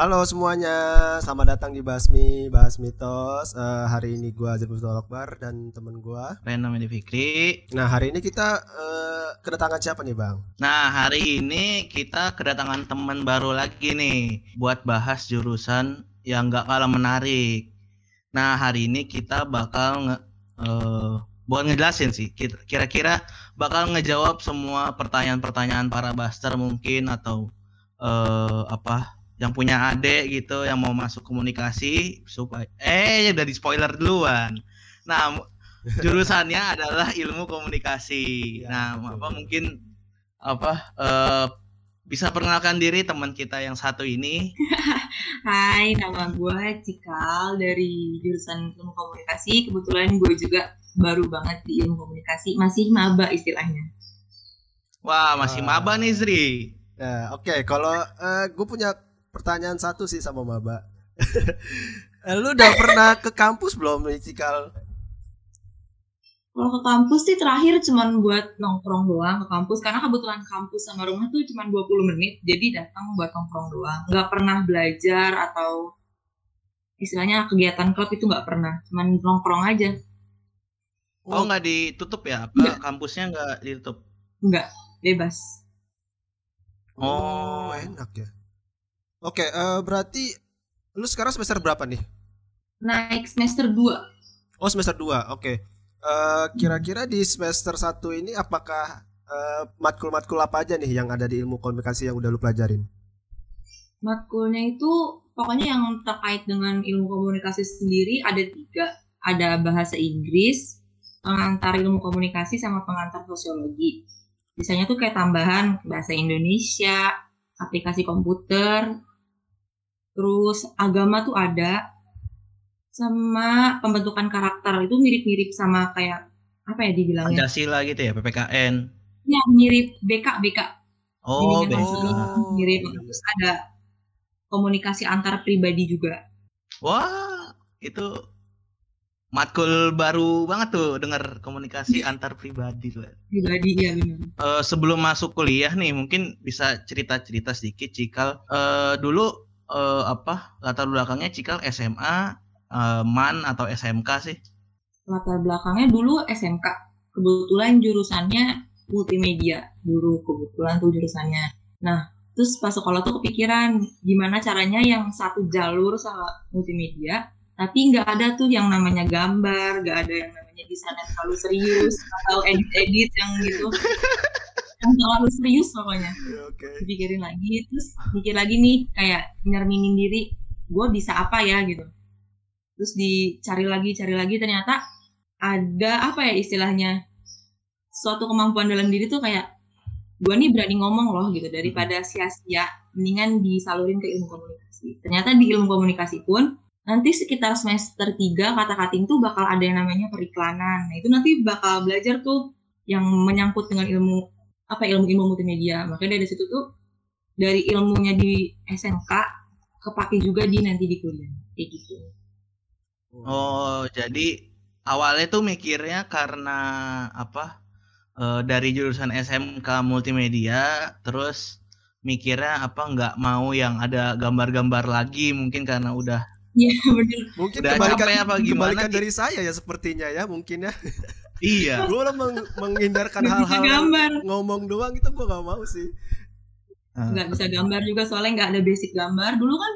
Halo semuanya, selamat datang di Basmi, Bahas Mitos. Eh, hari ini gua Azrul Akbar dan temen gua. Rena Medi Fikri. Nah, hari ini kita eh, kedatangan siapa nih, Bang? Nah, hari ini kita kedatangan teman baru lagi nih buat bahas jurusan yang gak kalah menarik. Nah, hari ini kita bakal nge, eh, bukan ngejelasin sih, kira- kira-kira bakal ngejawab semua pertanyaan-pertanyaan para baster mungkin atau eh, apa yang punya adik gitu yang mau masuk komunikasi supaya eh udah di spoiler duluan. Nah, jurusannya adalah ilmu komunikasi. Ya, nah, betul. apa mungkin apa eh, bisa perkenalkan diri teman kita yang satu ini. Hai, nama gue Cikal dari jurusan ilmu komunikasi. Kebetulan gue juga baru banget di ilmu komunikasi, masih maba istilahnya. Wah, masih maba nih Zri. Nah, oke, kalau gue punya pertanyaan satu sih sama Maba. Lu udah pernah ke kampus belum Cikal? Kalau ke kampus sih terakhir cuman buat nongkrong doang ke kampus karena kebetulan kampus sama rumah tuh cuman 20 menit jadi datang buat nongkrong doang. Nggak pernah belajar atau istilahnya kegiatan klub itu nggak pernah, cuman nongkrong aja. Oh, nggak ditutup ya? Apa Nggak. kampusnya nggak ditutup? Nggak, bebas. Oh. Oh, enak ya. Oke, eh, berarti lu sekarang semester berapa nih? Naik semester 2. Oh, semester 2. Oke. Eh, kira-kira di semester 1 ini apakah eh, matkul-matkul apa aja nih yang ada di ilmu komunikasi yang udah lu pelajarin? matkulnya itu pokoknya yang terkait dengan ilmu komunikasi sendiri ada tiga ada bahasa Inggris pengantar ilmu komunikasi sama pengantar sosiologi biasanya tuh kayak tambahan bahasa Indonesia aplikasi komputer terus agama tuh ada sama pembentukan karakter itu mirip-mirip sama kayak apa ya dibilangnya Pancasila gitu ya, PPKN. ya mirip BK BK Oh, mahasiswa. Oh. mirip terus ada komunikasi antar pribadi juga Wah, itu matkul baru banget tuh dengar komunikasi antar pribadi tuh. pribadi ya benar Eh, sebelum masuk kuliah nih, mungkin bisa cerita-cerita sedikit Cikal. Eh, dulu eh, apa latar belakangnya Cikal SMA, eh, MAN atau SMK sih? latar belakangnya dulu SMK kebetulan jurusannya multimedia. Dulu kebetulan tuh jurusannya. Nah terus pas sekolah tuh kepikiran gimana caranya yang satu jalur sama multimedia tapi nggak ada tuh yang namanya gambar nggak ada yang namanya desain yang terlalu serius atau edit-edit yang gitu yang terlalu serius pokoknya. Oke. dipikirin lagi terus mikir lagi nih kayak nyerminin diri gue bisa apa ya? gitu. Terus dicari lagi cari lagi ternyata ada apa ya istilahnya suatu kemampuan dalam diri tuh kayak gue nih berani ngomong loh gitu daripada sia-sia mendingan disalurin ke ilmu komunikasi. Ternyata di ilmu komunikasi pun nanti sekitar semester 3 kata kating tuh bakal ada yang namanya periklanan. Nah itu nanti bakal belajar tuh yang menyangkut dengan ilmu apa ilmu ilmu multimedia makanya dari situ tuh dari ilmunya di SMK kepake juga di nanti di kuliah kayak gitu Oh, jadi awalnya tuh mikirnya karena apa? eh, dari jurusan SMK multimedia, terus mikirnya apa nggak mau yang ada gambar-gambar lagi, mungkin karena udah iya bener Mungkin Udah kebalikan, capek apa gimana, kebalikan dari saya ya sepertinya ya mungkin ya. iya. gue meng- menghindarkan hal-hal ngomong doang itu gue gak mau sih. Eh, nggak bisa gambar juga soalnya nggak ada basic gambar dulu kan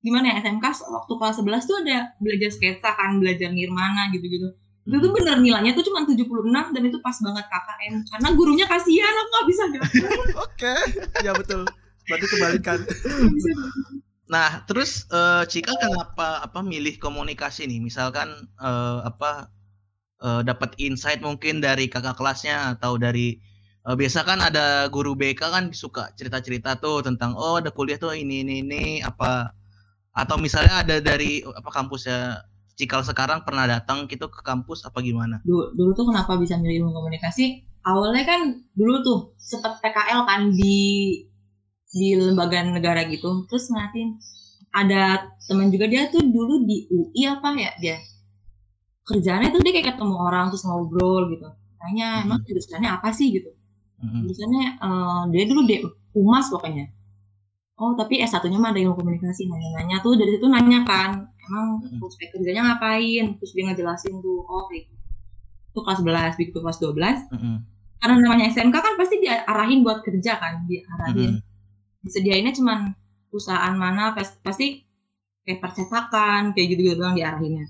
gimana ya SMK waktu kelas 11 tuh ada belajar sketsa kan belajar nirmana gitu-gitu itu tuh bener nilainya tuh cuma 76 dan itu pas banget KKN karena gurunya kasihan aku nggak bisa gambar Oke, ya betul. Berarti kebalikan. Nah, terus eh, Cika kenapa apa milih komunikasi nih? Misalkan eh, apa eh, dapat insight mungkin dari kakak kelasnya atau dari eh, biasa kan ada guru BK kan suka cerita-cerita tuh tentang oh ada kuliah tuh ini ini ini apa? Atau misalnya ada dari apa kampusnya Cikal sekarang pernah datang gitu ke kampus apa gimana? dulu, dulu tuh kenapa bisa milih ilmu komunikasi? Awalnya kan dulu tuh sempet PKL kan di di lembaga negara gitu. Terus ngeliatin ada teman juga dia tuh dulu di UI apa ya dia kerjaannya tuh dia kayak ketemu orang terus ngobrol gitu. Tanya emang jurusannya apa sih? gitu. Mm-mm. jurusannya eh, dia dulu di humas pokoknya. Oh tapi S1-nya mah ada ilmu komunikasi. Nanya-nanya tuh dari situ nanya kan emang Mm-mm. prospek kerjanya ngapain? Terus dia ngejelasin tuh oh kayak gitu. itu kelas 11 begitu kelas 12 Mm-mm. karena namanya SMK kan pasti diarahin buat kerja kan diarahin. Disediainnya cuman perusahaan mana pas- pasti kayak percetakan kayak gitu gitu doang diarahinnya.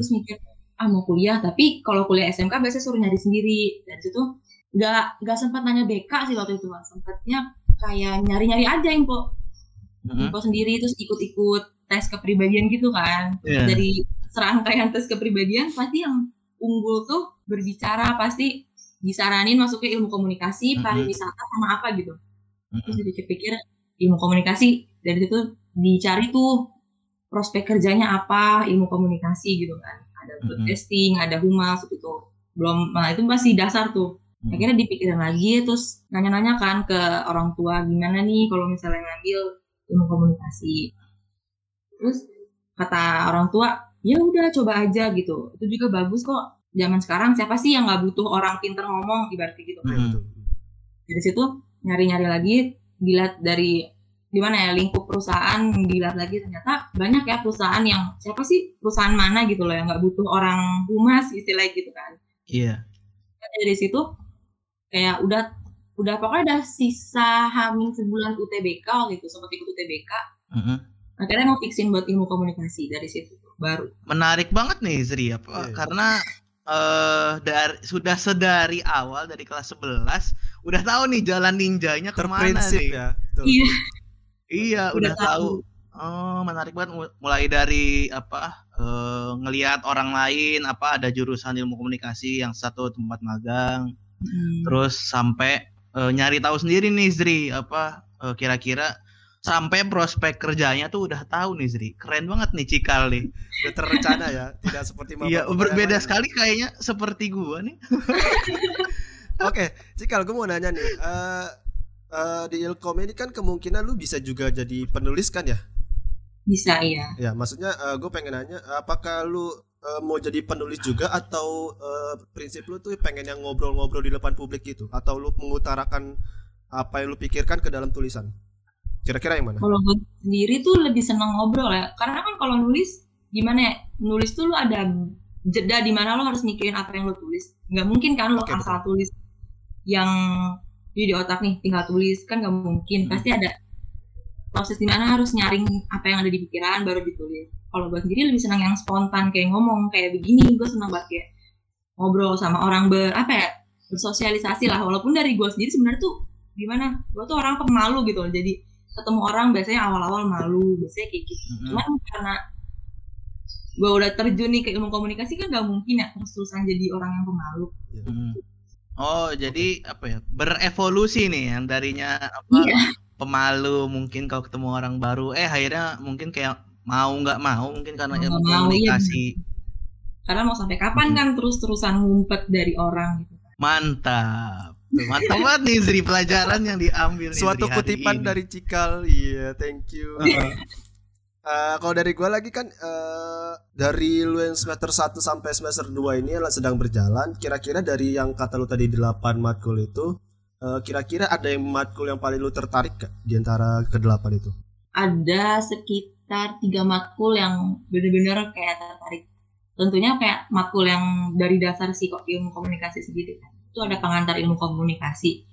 Terus mikir ah mau kuliah tapi kalau kuliah SMK biasanya suruh nyari sendiri dan situ nggak nggak sempat nanya BK sih waktu itu mas sempatnya kayak nyari-nyari aja info Mm-mm. info sendiri terus ikut-ikut tes kepribadian gitu kan Iya. dari serangkaian tes kepribadian pasti yang unggul tuh berbicara pasti disaranin masuk ke ilmu komunikasi Mhm. pariwisata sama apa gitu terus Mm-mm. dipikir-pikir ilmu komunikasi dari situ dicari tuh prospek kerjanya apa ilmu komunikasi gitu kan ada Mhm. broadcasting ada humas gitu belum nah itu masih dasar tuh Mm. akhirnya dipikirin lagi terus nanya-nanya kan ke orang tua gimana nih kalau misalnya ngambil ilmu komunikasi terus kata orang tua ya udah coba aja gitu itu juga bagus kok zaman sekarang siapa sih yang nggak butuh orang pinter ngomong ibaratnya gitu kan Iya, Mm. betul. dari situ nyari-nyari lagi dilihat dari di mana ya lingkup perusahaan dilihat lagi ternyata banyak ya perusahaan yang siapa sih perusahaan mana gitu loh yang nggak butuh orang humas istilahnya gitu kan Iya. dari situ kayak udah udah pokoknya udah sisa hamin sebulan UTBK waktu itu sempat ikut UTBK Mm-mm. akhirnya mau fixin buat ilmu komunikasi dari situ baru Menarik banget nih Zri apa Iya. karena eh dari sudah sedari awal dari kelas 11 udah tahu nih jalan ninjanya ke mana Terprinsip nih. ya. Iya Iya, Udah udah, tahu. tahu. Oh, menarik banget Mu- mulai dari apa eh, ngelihat orang lain apa ada jurusan ilmu komunikasi yang satu tempat magang, Hmm. terus sampai eh, nyari tahu sendiri nih Zri apa eh, kira-kira sampai prospek kerjanya tuh udah tahu nih Zri. Keren banget nih Cikal nih. Udah terencana ya, tidak seperti Iya, maba-maba yang berbeda lain. sekali kayaknya seperti gua nih. Oke, Cikal, gue mau nanya nih. eh eh, di Ilkom ini kan kemungkinan lu bisa juga jadi penulis kan ya? bisa iya Ya, maksudnya gue pengen nanya, apakah lu eh, mau jadi penulis juga atau eh, prinsip lu tuh pengen yang ngobrol-ngobrol di depan publik gitu? Atau lu mengutarakan apa yang lu pikirkan ke dalam tulisan? Kira-kira yang mana? kalau gue sendiri tuh lebih seneng ngobrol ya karena kan kalau nulis gimana ya nulis tuh lu ada jeda di mana lo harus mikirin apa yang lo tulis nggak mungkin kan lo Oke, asal tulis yang di di otak nih tinggal tulis kan nggak mungkin Hmm. pasti ada proses di mana harus nyaring apa yang ada di pikiran baru ditulis kalau gue sendiri lebih senang yang spontan kayak ngomong kayak begini gue senang banget kayak ngobrol sama orang ber apa ya bersosialisasi lah walaupun dari gue sendiri sebenarnya tuh gimana gue tuh orang pemalu gitu loh jadi ketemu orang biasanya awal-awal malu biasanya kayak gitu Mm-mm. cuman karena gue udah terjun nih ke ilmu komunikasi kan gak mungkin ya terus-terusan jadi orang yang pemalu Mm-mm. Oh, jadi apa ya? Berevolusi nih yang darinya apa? Iya. Pemalu mungkin kalau ketemu orang baru, eh akhirnya mungkin kayak mau nggak mau mungkin karena Mau ilmu iya, komunikasi. karena mau sampai kapan Mm. kan terus-terusan ngumpet dari orang gitu Mantap. Mantap banget nih Zri pelajaran yang diambil Suatu kutipan ini. dari Cikal. Iya, thank you. Eh, kalau dari gua lagi kan eh, dari lu yang semester 1 sampai semester 2 ini sedang berjalan. Kira-kira dari yang kata lu tadi 8 matkul itu eh, kira-kira ada yang matkul yang paling lu tertarik gak di antara kedelapan itu? ada sekitar tiga matkul yang bener-bener kayak tertarik tentunya kayak matkul yang dari dasar sih kok ilmu komunikasi sendiri kan itu ada pengantar ilmu komunikasi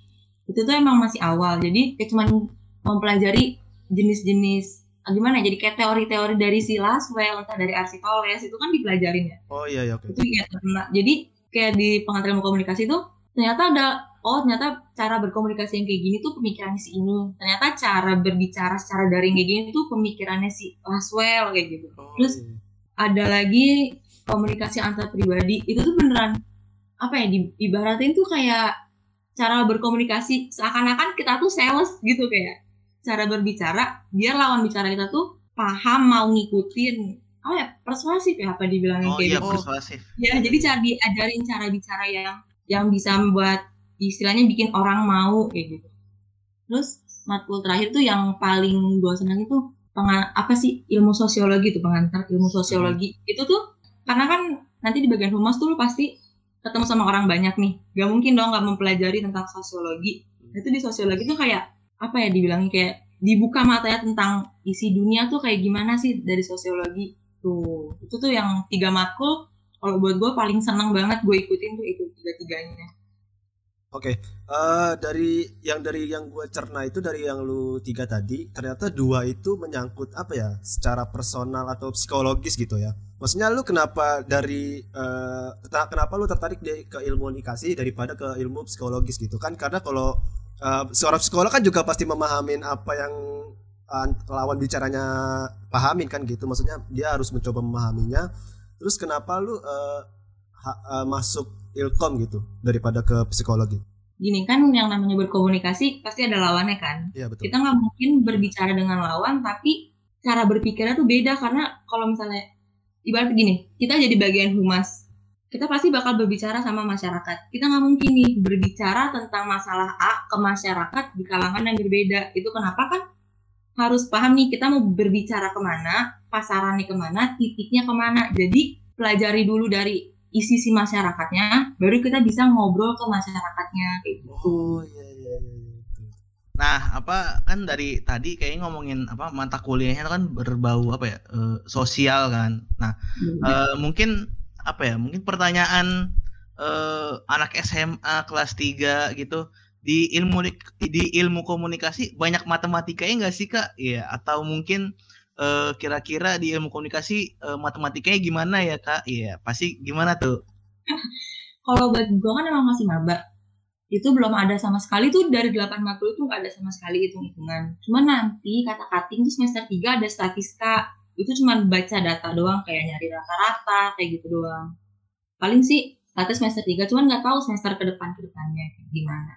itu tuh emang masih awal jadi kayak cuman mempelajari jenis-jenis gimana? Ya, jadi kayak teori-teori dari si Laswell entah dari Arsitoles itu kan dipelajarin ya? Oh iya ya oke. itu terkena jadi kayak di pengantar ilmu komunikasi itu ternyata ada oh ternyata cara berkomunikasi yang kayak gini tuh pemikirannya si ini. Ternyata cara berbicara secara daring kayak gini tuh pemikirannya si Laswell kayak gitu. Oh, Terus- iya. ada lagi komunikasi antar pribadi. Itu tuh beneran apa ya di, ibaratin tuh kayak cara berkomunikasi seakan-akan kita tuh sales gitu kayak cara berbicara biar lawan bicara kita tuh paham mau ngikutin. Apa ya persuasif ya apa dibilangin Oh kayak iya gitu persuasif. ya jadi cara diajarin cara bicara yang yang bisa membuat istilahnya bikin orang mau kayak gitu. Terus matkul terakhir tuh yang paling gue senang itu penga- apa sih ilmu sosiologi tuh pengantar ilmu sosiologi. Itu tuh karena kan nanti di bagian humas tuh lu pasti ketemu sama orang banyak nih. Gak mungkin dong gak mempelajari tentang sosiologi. Itu di sosiologi tuh kayak apa ya dibilangin kayak dibuka matanya tentang isi dunia tuh kayak gimana sih dari sosiologi tuh itu tuh yang tiga matkul kalau buat gue paling seneng banget gue ikutin tuh itu tiga tiganya Oke, eh, dari yang dari yang gue cerna itu dari yang lu tiga tadi, ternyata dua itu menyangkut apa ya, secara personal atau psikologis gitu ya. Maksudnya lu kenapa dari tentang- kenapa lu tertarik di, ke ilmu komunikasi daripada ke ilmu psikologis gitu kan? Karena kalau eh, seorang psikolog kan juga pasti memahamin apa yang eh, lawan bicaranya pahamin kan gitu. Maksudnya dia harus mencoba memahaminya. Terus kenapa lu ha- eh, masuk ilkom gitu daripada ke psikologi? gini kan yang namanya berkomunikasi pasti ada lawannya kan Iya betul. kita nggak mungkin berbicara dengan lawan tapi cara berpikirnya tuh beda karena kalau misalnya ibarat gini kita jadi bagian humas kita pasti bakal berbicara sama masyarakat kita nggak mungkin nih berbicara tentang masalah A ke masyarakat di kalangan yang berbeda itu kenapa kan harus paham nih kita mau berbicara ke mana pasarannya ke mana titiknya ke mana jadi pelajari dulu dari isi si masyarakatnya baru kita bisa ngobrol ke masyarakatnya gitu Oh iya iya iya. iya. Nah, apa kan dari tadi kayaknya ngomongin apa mata kuliahnya kan berbau apa ya eh, sosial kan. Nah, eh, mungkin apa ya? Mungkin pertanyaan eh, anak SMA kelas 3 gitu di ilmu di ilmu komunikasi banyak matematikanya nggak sih kak? Iya atau mungkin eh, kira-kira di ilmu komunikasi eh, matematikanya gimana ya kak? Iya pasti gimana tuh? kalau buat gue kan emang masih maba itu belum ada sama sekali tuh dari 8 matkul itu nggak ada sama sekali hitung-hitungan cuma nanti kata cutting tuh semester 3 ada statistika itu cuma baca data doang kayak nyari rata-rata kayak gitu doang paling sih kata semester 3 cuman nggak tahu semester ke depan ke depannya gimana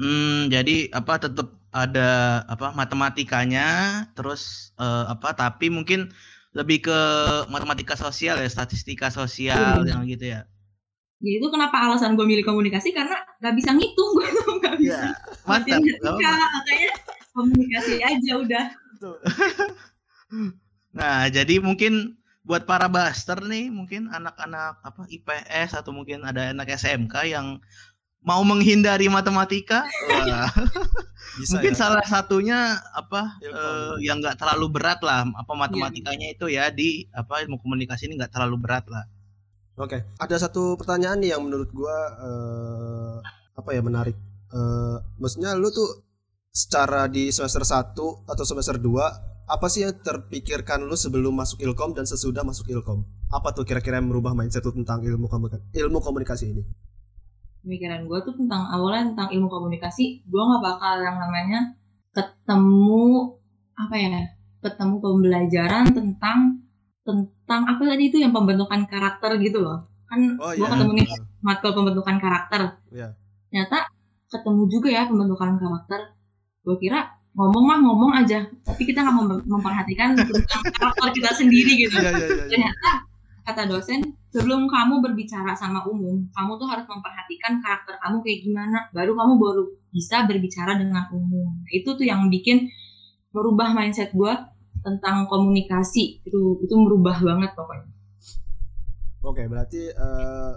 Hmm, jadi apa tetap ada apa matematikanya, terus eh, apa tapi mungkin lebih ke matematika sosial ya, statistika sosial Iya. yang gitu ya. ya itu kenapa alasan gue milih komunikasi karena nggak bisa ngitung gue tuh nggak bisa Iya, mantap. makanya komunikasi aja udah Nah, jadi mungkin buat para baster nih, mungkin anak-anak apa IPS atau mungkin ada anak SMK yang mau menghindari matematika, wah, Bisa mungkin ya. salah satunya apa Ilkom. eh, yang nggak terlalu berat lah, apa matematikanya itu ya di apa ilmu komunikasi ini nggak terlalu berat lah. Oke, ada satu pertanyaan nih yang menurut gua eh, apa ya menarik. Eh, maksudnya lu tuh secara di semester 1 atau semester 2 apa sih yang terpikirkan lu sebelum masuk Ilkom dan sesudah masuk Ilkom? Apa tuh kira-kira yang merubah mindset lu tentang ilmu komunikasi, ilmu komunikasi ini? pemikiran gue tuh tentang awalnya tentang ilmu komunikasi gue nggak bakal yang namanya ketemu apa ya ketemu pembelajaran tentang tentang apa tadi itu yang pembentukan karakter gitu loh kan Oh gue iya. ketemu nih matkul pembentukan karakter Iya. ternyata ketemu juga ya pembentukan karakter gue kira ngomong mah ngomong aja tapi kita nggak mem- memperhatikan karakter kita sendiri gitu Iya iya iya. iya. ternyata kata dosen sebelum kamu berbicara sama umum kamu tuh harus memperhatikan karakter kamu kayak gimana baru kamu baru bisa berbicara dengan umum Nah, itu tuh yang bikin merubah mindset gue tentang komunikasi itu itu merubah banget pokoknya Oke, berarti eh,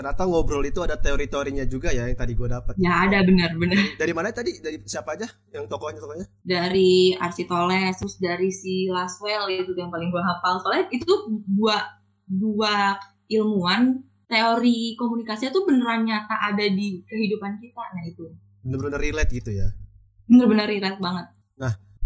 ternyata ngobrol itu ada teori-teorinya juga ya yang tadi gua dapat. ya ada benar-benar Dari, dari mana tadi? Dari siapa aja? Yang tokohnya tokohnya? dari Arsitoles terus dari si Laswell itu yang paling gue hafal soalnya itu dua dua ilmuwan teori komunikasi tuh beneran nyata ada di kehidupan kita nah itu Bener-bener relate gitu ya. bener-bener relate banget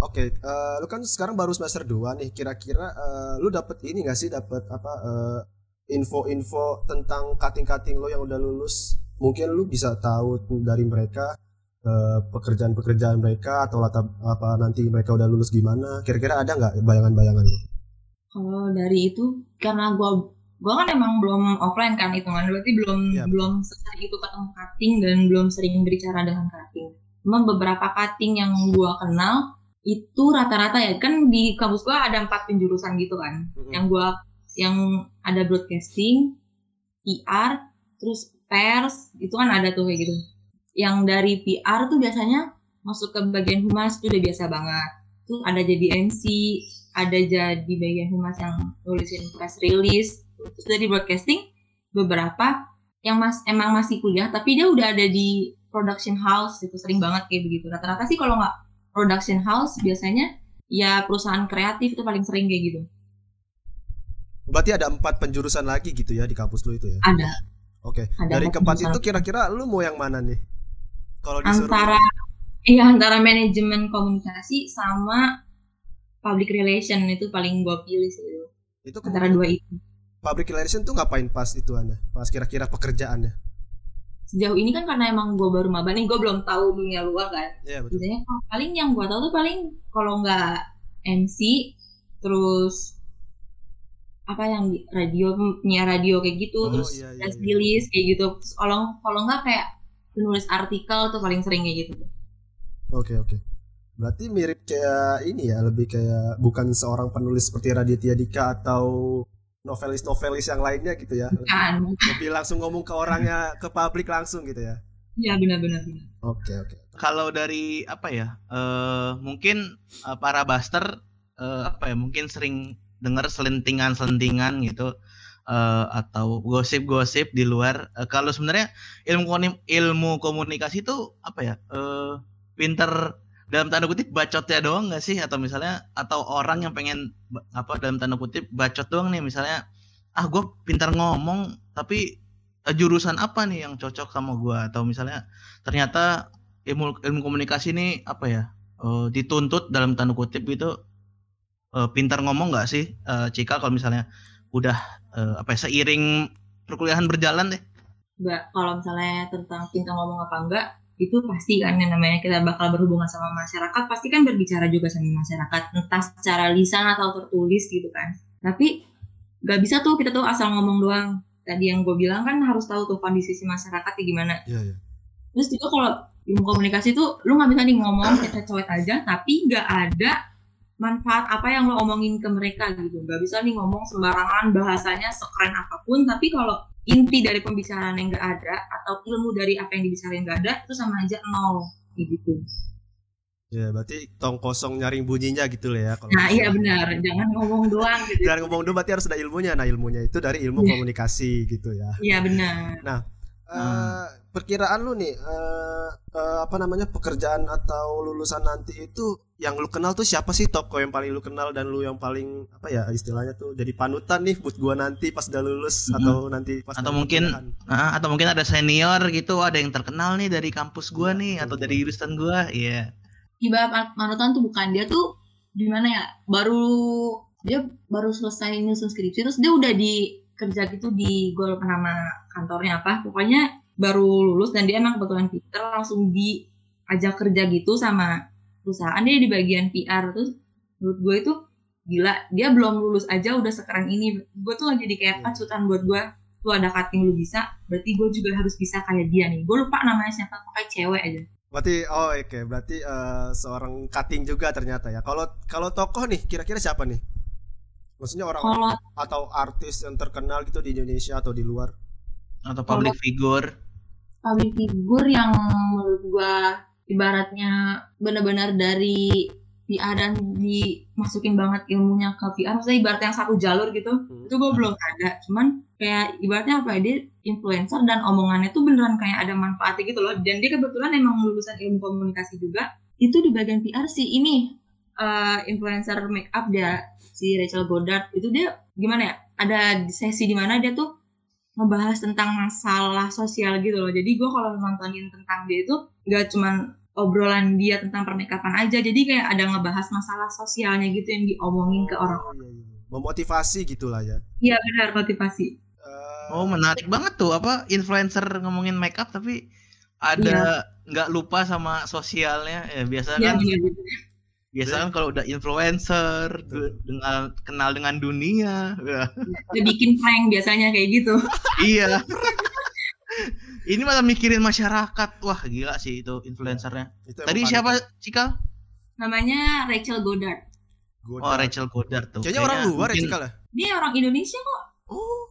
Oke, eh, lu kan sekarang baru semester 2 nih. Kira-kira eh, lu dapet ini gak sih dapat apa eh, info-info tentang cutting-cutting lo yang udah lulus? Mungkin lu bisa tahu dari mereka eh, pekerjaan-pekerjaan mereka atau latar apa nanti mereka udah lulus gimana? Kira-kira ada nggak bayangan-bayangan lu? kalau dari itu karena gue gue kan emang belum offline kan hitungan berarti belum betul. belum sering itu ketemu cutting dan belum sering berbicara dengan cutting cuma beberapa cutting yang gue kenal itu rata-rata ya kan di kampus gue ada empat penjurusan gitu kan Mm-mm. yang gua yang ada broadcasting, PR, terus pers, itu kan ada tuh kayak gitu. Yang dari PR tuh biasanya masuk ke bagian humas itu udah biasa banget. Tuh ada jadi MC, ada jadi bagian humas yang nulisin press release. Terus dari broadcasting beberapa yang mas emang masih kuliah tapi dia udah ada di production house itu sering banget kayak begitu. Rata-rata sih kalau nggak production house biasanya ya perusahaan kreatif itu paling sering kayak gitu. Berarti ada empat penjurusan lagi gitu ya di kampus lu itu ya? Ada. Oke. Ada Dari empat keempat itu kira-kira lu mau yang mana nih? Kalau disuruh antara iya antara manajemen komunikasi sama public relation itu paling gue pilih sih itu. itu antara dua itu. public relation tuh ngapain pas itu anda? Pas kira-kira pekerjaannya? Sejauh ini kan karena emang gue baru maba nih, gue belum tahu dunia luar kan. Iya betul. biasanya paling yang gua tahu tuh paling kalau nggak MC terus apa yang di radio penyiar radio kayak gitu Oh, terus iya, iya, iya. release kayak gitu Terus kalau kalau nggak kayak penulis artikel tuh paling sering kayak gitu Oke oke. Berarti mirip kayak ini ya, lebih kayak bukan seorang penulis seperti Raditya Dika atau novelis-novelis yang lainnya gitu ya. kan Lebih langsung ngomong ke orangnya, ke publik langsung gitu ya. ya benar-benar benar. Oke oke. Kalau dari apa ya? eh mungkin eh, para buster eh, apa ya? Mungkin sering dengar selentingan-selentingan gitu eh, atau gosip-gosip di luar. Eh, kalau sebenarnya ilmu ilmu komunikasi itu apa ya? eh pinter dalam tanda kutip bacotnya doang nggak sih? Atau misalnya atau orang yang pengen apa dalam tanda kutip bacot doang nih misalnya ah gue pintar ngomong tapi eh, jurusan apa nih yang cocok sama gue atau misalnya ternyata ilmu ilmu komunikasi ini apa ya eh, dituntut dalam tanda kutip gitu eh, pintar ngomong nggak sih eh, Cika kalau misalnya udah eh, apa ya, seiring perkuliahan berjalan deh? Mbak, kalau misalnya tentang pintar ngomong apa enggak itu pasti kan yang namanya kita bakal berhubungan sama masyarakat pasti kan berbicara juga sama masyarakat entah secara lisan atau tertulis gitu kan. Tapi nggak bisa tuh kita tuh asal ngomong doang. Tadi yang gue bilang kan harus tahu tuh kondisi si masyarakat kayak gimana. Iya iya. terus juga kalau ilmu komunikasi tuh lu nggak bisa nih ngomong kita coet aja tapi nggak ada manfaat apa yang lo omongin ke mereka gitu nggak bisa nih ngomong sembarangan bahasanya sekeren apa pun tapi kalau inti dari pembicaraan yang nggak ada atau ilmu dari apa yang dibicarain nggak ada itu sama aja nol gitu Ya berarti tong kosong nyaring bunyinya gitu lah ya. Kalau nah iya benar jangan ngomong doang gitu Dan ngomong dulu berarti harus ada ilmunya. Nah ilmunya itu dari ilmu Iya. komunikasi gitu ya. iya benar Eh, perkiraan lu nih eh, eh, apa namanya pekerjaan atau lulusan nanti itu yang lu kenal tuh siapa sih tokoh yang paling lu kenal dan lu yang paling apa ya istilahnya tuh jadi panutan nih buat gua nanti pas udah lulus Mhm. atau nanti pas Atau mungkin. Ah, atau mungkin ada senior gitu ada yang terkenal nih dari kampus gua Iya, nih betul, atau dari jurusan gua iya ibarat manutan tuh bukan dia tuh gimana ya baru dia baru selesai nyusun skripsi terus dia udah di kerja gitu di gue lupa nama kantornya apa pokoknya baru lulus dan dia emang kebetulan pinter langsung diajak kerja gitu sama perusahaan dia di bagian PR terus menurut gue itu gila dia belum lulus aja udah sekeren ini gue tuh jadi kayak pacutan buat gue tuh ada cutting lu bisa berarti gue juga harus bisa kayak dia nih gue lupa namanya siapa pakai cewek aja Berarti oh oke berarti eh, seorang cutting juga ternyata ya. Kalau kalau tokoh nih kira-kira siapa nih? Maksudnya orang kalau atau artis yang terkenal gitu di Indonesia atau di luar? atau public figure public figure yang menurut gua ibaratnya benar-benar dari PR dan dimasukin banget ilmunya ke PR maksudnya ibarat yang satu jalur gitu Hmm. itu gua belum ada. Cuman kayak ibaratnya apa ya dia influencer dan omongannya tuh beneran kayak ada manfaatnya gitu loh. Dan dia kebetulan emang lulusan ilmu komunikasi juga. Itu di bagian PR sih. Ini eh, influencer make up dia si Rachel Goddard. Itu dia gimana ya ada sesi di mana dia tuh ngebahas tentang masalah sosial gitu loh. Jadi gue kalau nontonin tentang dia itu gak cuman obrolan dia tentang pernikapan aja. Jadi kayak ada ngebahas masalah sosialnya gitu yang diomongin ke orang. Oh, iya, iya. Memotivasi gitulah ya. Iya benar motivasi. Eh, oh menarik banget tuh apa influencer ngomongin makeup tapi ada nggak lupa sama sosialnya ya biasa Iya kan benar. biasa kan kalau udah influencer dengan kenal dengan dunia ya. Dia bikin prank biasanya kayak gitu. iya ini malah mikirin masyarakat wah gila sih itu influencernya itu tadi siapa. Cikal Namanya Rachel Goddard. Goddard. oh Rachel Goddard tuh Kayaknya orang luar ya Cikal ya? Dia orang Indonesia kok. Oh,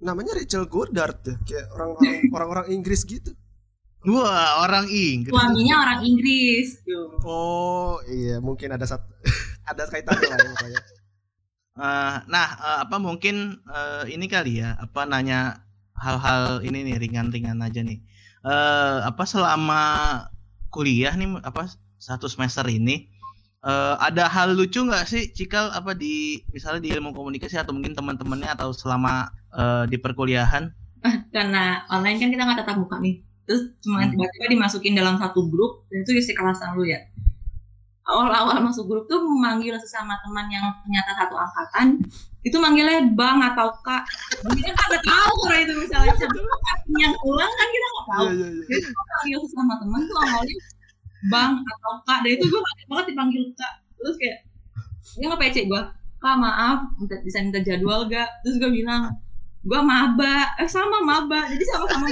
namanya Rachel Goddard ya, kayak orang-orang orang-orang Inggris gitu. Wah orang Inggris Suaminya orang Inggris. Tuh. Oh, iya, mungkin ada satu ada kaitannya lah ya pokoknya. Eh, nah, eh, apa mungkin eh, ini kali ya, apa nanya hal-hal ini nih ringan-ringan aja nih. Eh, apa selama kuliah nih, apa satu semester ini, eh, ada hal lucu nggak sih Cikal apa di misalnya di ilmu komunikasi atau mungkin teman-temannya atau selama eh, di perkuliahan? karena online kan kita nggak tatap muka nih terus cuma Hmm. tiba-tiba dimasukin dalam satu grup dan itu isi kelasan lu ya. Awal-awal masuk grup tuh memanggil sesama teman yang ternyata satu angkatan itu manggilnya bang atau kak. Jadi kan kagak tahu orang itu misalnya siapa. yang ulang kan kita nggak tahu. Iya iya iya. jadi gue panggil sesama teman tuh awalnya bang atau kak. Dan itu gue kaget banget dipanggil kak. Terus kayak dia nge PC gue kak maaf minta, bisa minta jadwal gak terus gue bilang gue maba. Eh sama maba. Jadi sama-sama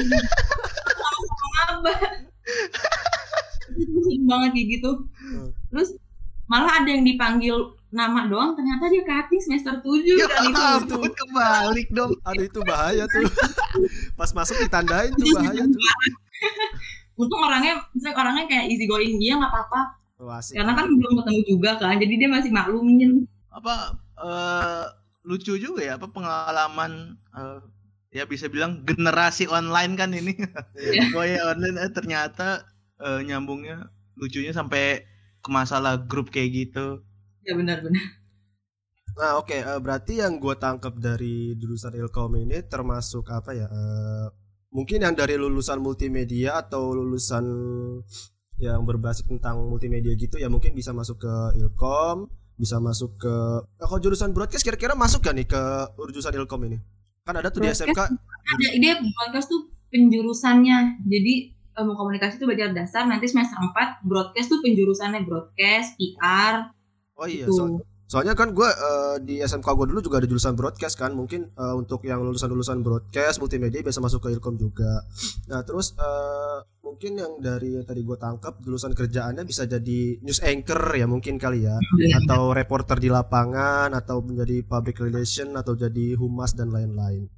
itu sering banget kayak gitu terus malah ada yang dipanggil nama doang ternyata dia cutting semester 7 Ya dan itu ampun kebalik dong. Aduh itu bahaya tuh. Pas masuk ditandain tuh bahaya tuh. untung orangnya misalnya orangnya kayak easy going dia nggak apa-apa asik. karena kan belum ketemu juga kan jadi dia masih maklumin Apa eh, lucu juga ya apa pengalaman eh, ya bisa bilang generasi online kan ini. Iya. Boy online eh, ternyata eh, nyambungnya lucunya sampai ke masalah grup kayak gitu. ya benar-benar Nah oke eh, berarti yang gue tangkap dari jurusan Ilkom ini termasuk apa ya? eh, mungkin yang dari lulusan multimedia atau lulusan yang berbasis tentang multimedia gitu ya mungkin bisa masuk ke Ilkom, bisa masuk ke eh, kalau jurusan broadcast kira-kira masuk gak nih ke jurusan Ilkom ini? Kan ada tuh di Broadcast SMK. ada ide broadcast tuh penjurusannya jadi ilmu komunikasi itu belajar dasar nanti semester 4 broadcast tuh penjurusannya broadcast PR Oh iya, gitu. so- soalnya kan gue di SMK gue dulu juga ada jurusan broadcast kan, mungkin eh, untuk yang lulusan-lulusan broadcast multimedia bisa masuk ke Ilkom juga. Nah terus eh, mungkin yang dari yang tadi gue tangkap jurusan kerjaannya bisa jadi news anchor ya mungkin kali ya, atau reporter di lapangan, atau menjadi public relation, atau jadi humas dan lain-lain.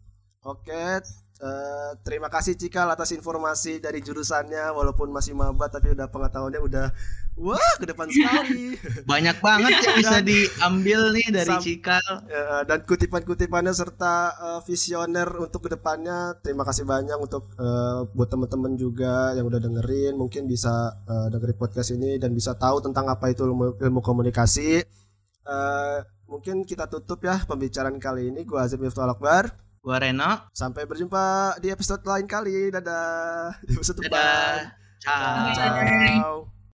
Oke. Eh, terima kasih Cikal atas informasi dari jurusannya. Walaupun masih maba tapi udah pengetahuannya udah wah ke depan sekali. Banyak banget yang bisa diambil nih dari Sam- Cikal. Ya, dan kutipan-kutipannya serta eh, visioner untuk ke depannya terima kasih banyak untuk eh, buat teman-teman juga yang udah dengerin. Mungkin bisa eh, dengerin podcast ini dan bisa tahu tentang apa itu ilmu, ilmu komunikasi. Eh, mungkin kita tutup ya pembicaraan kali ini. Gua Azim Miftah Akbar Gua Reno. sampai berjumpa di episode lain kali dadah di episode depan Dadah. Ciao. Dadah. ciao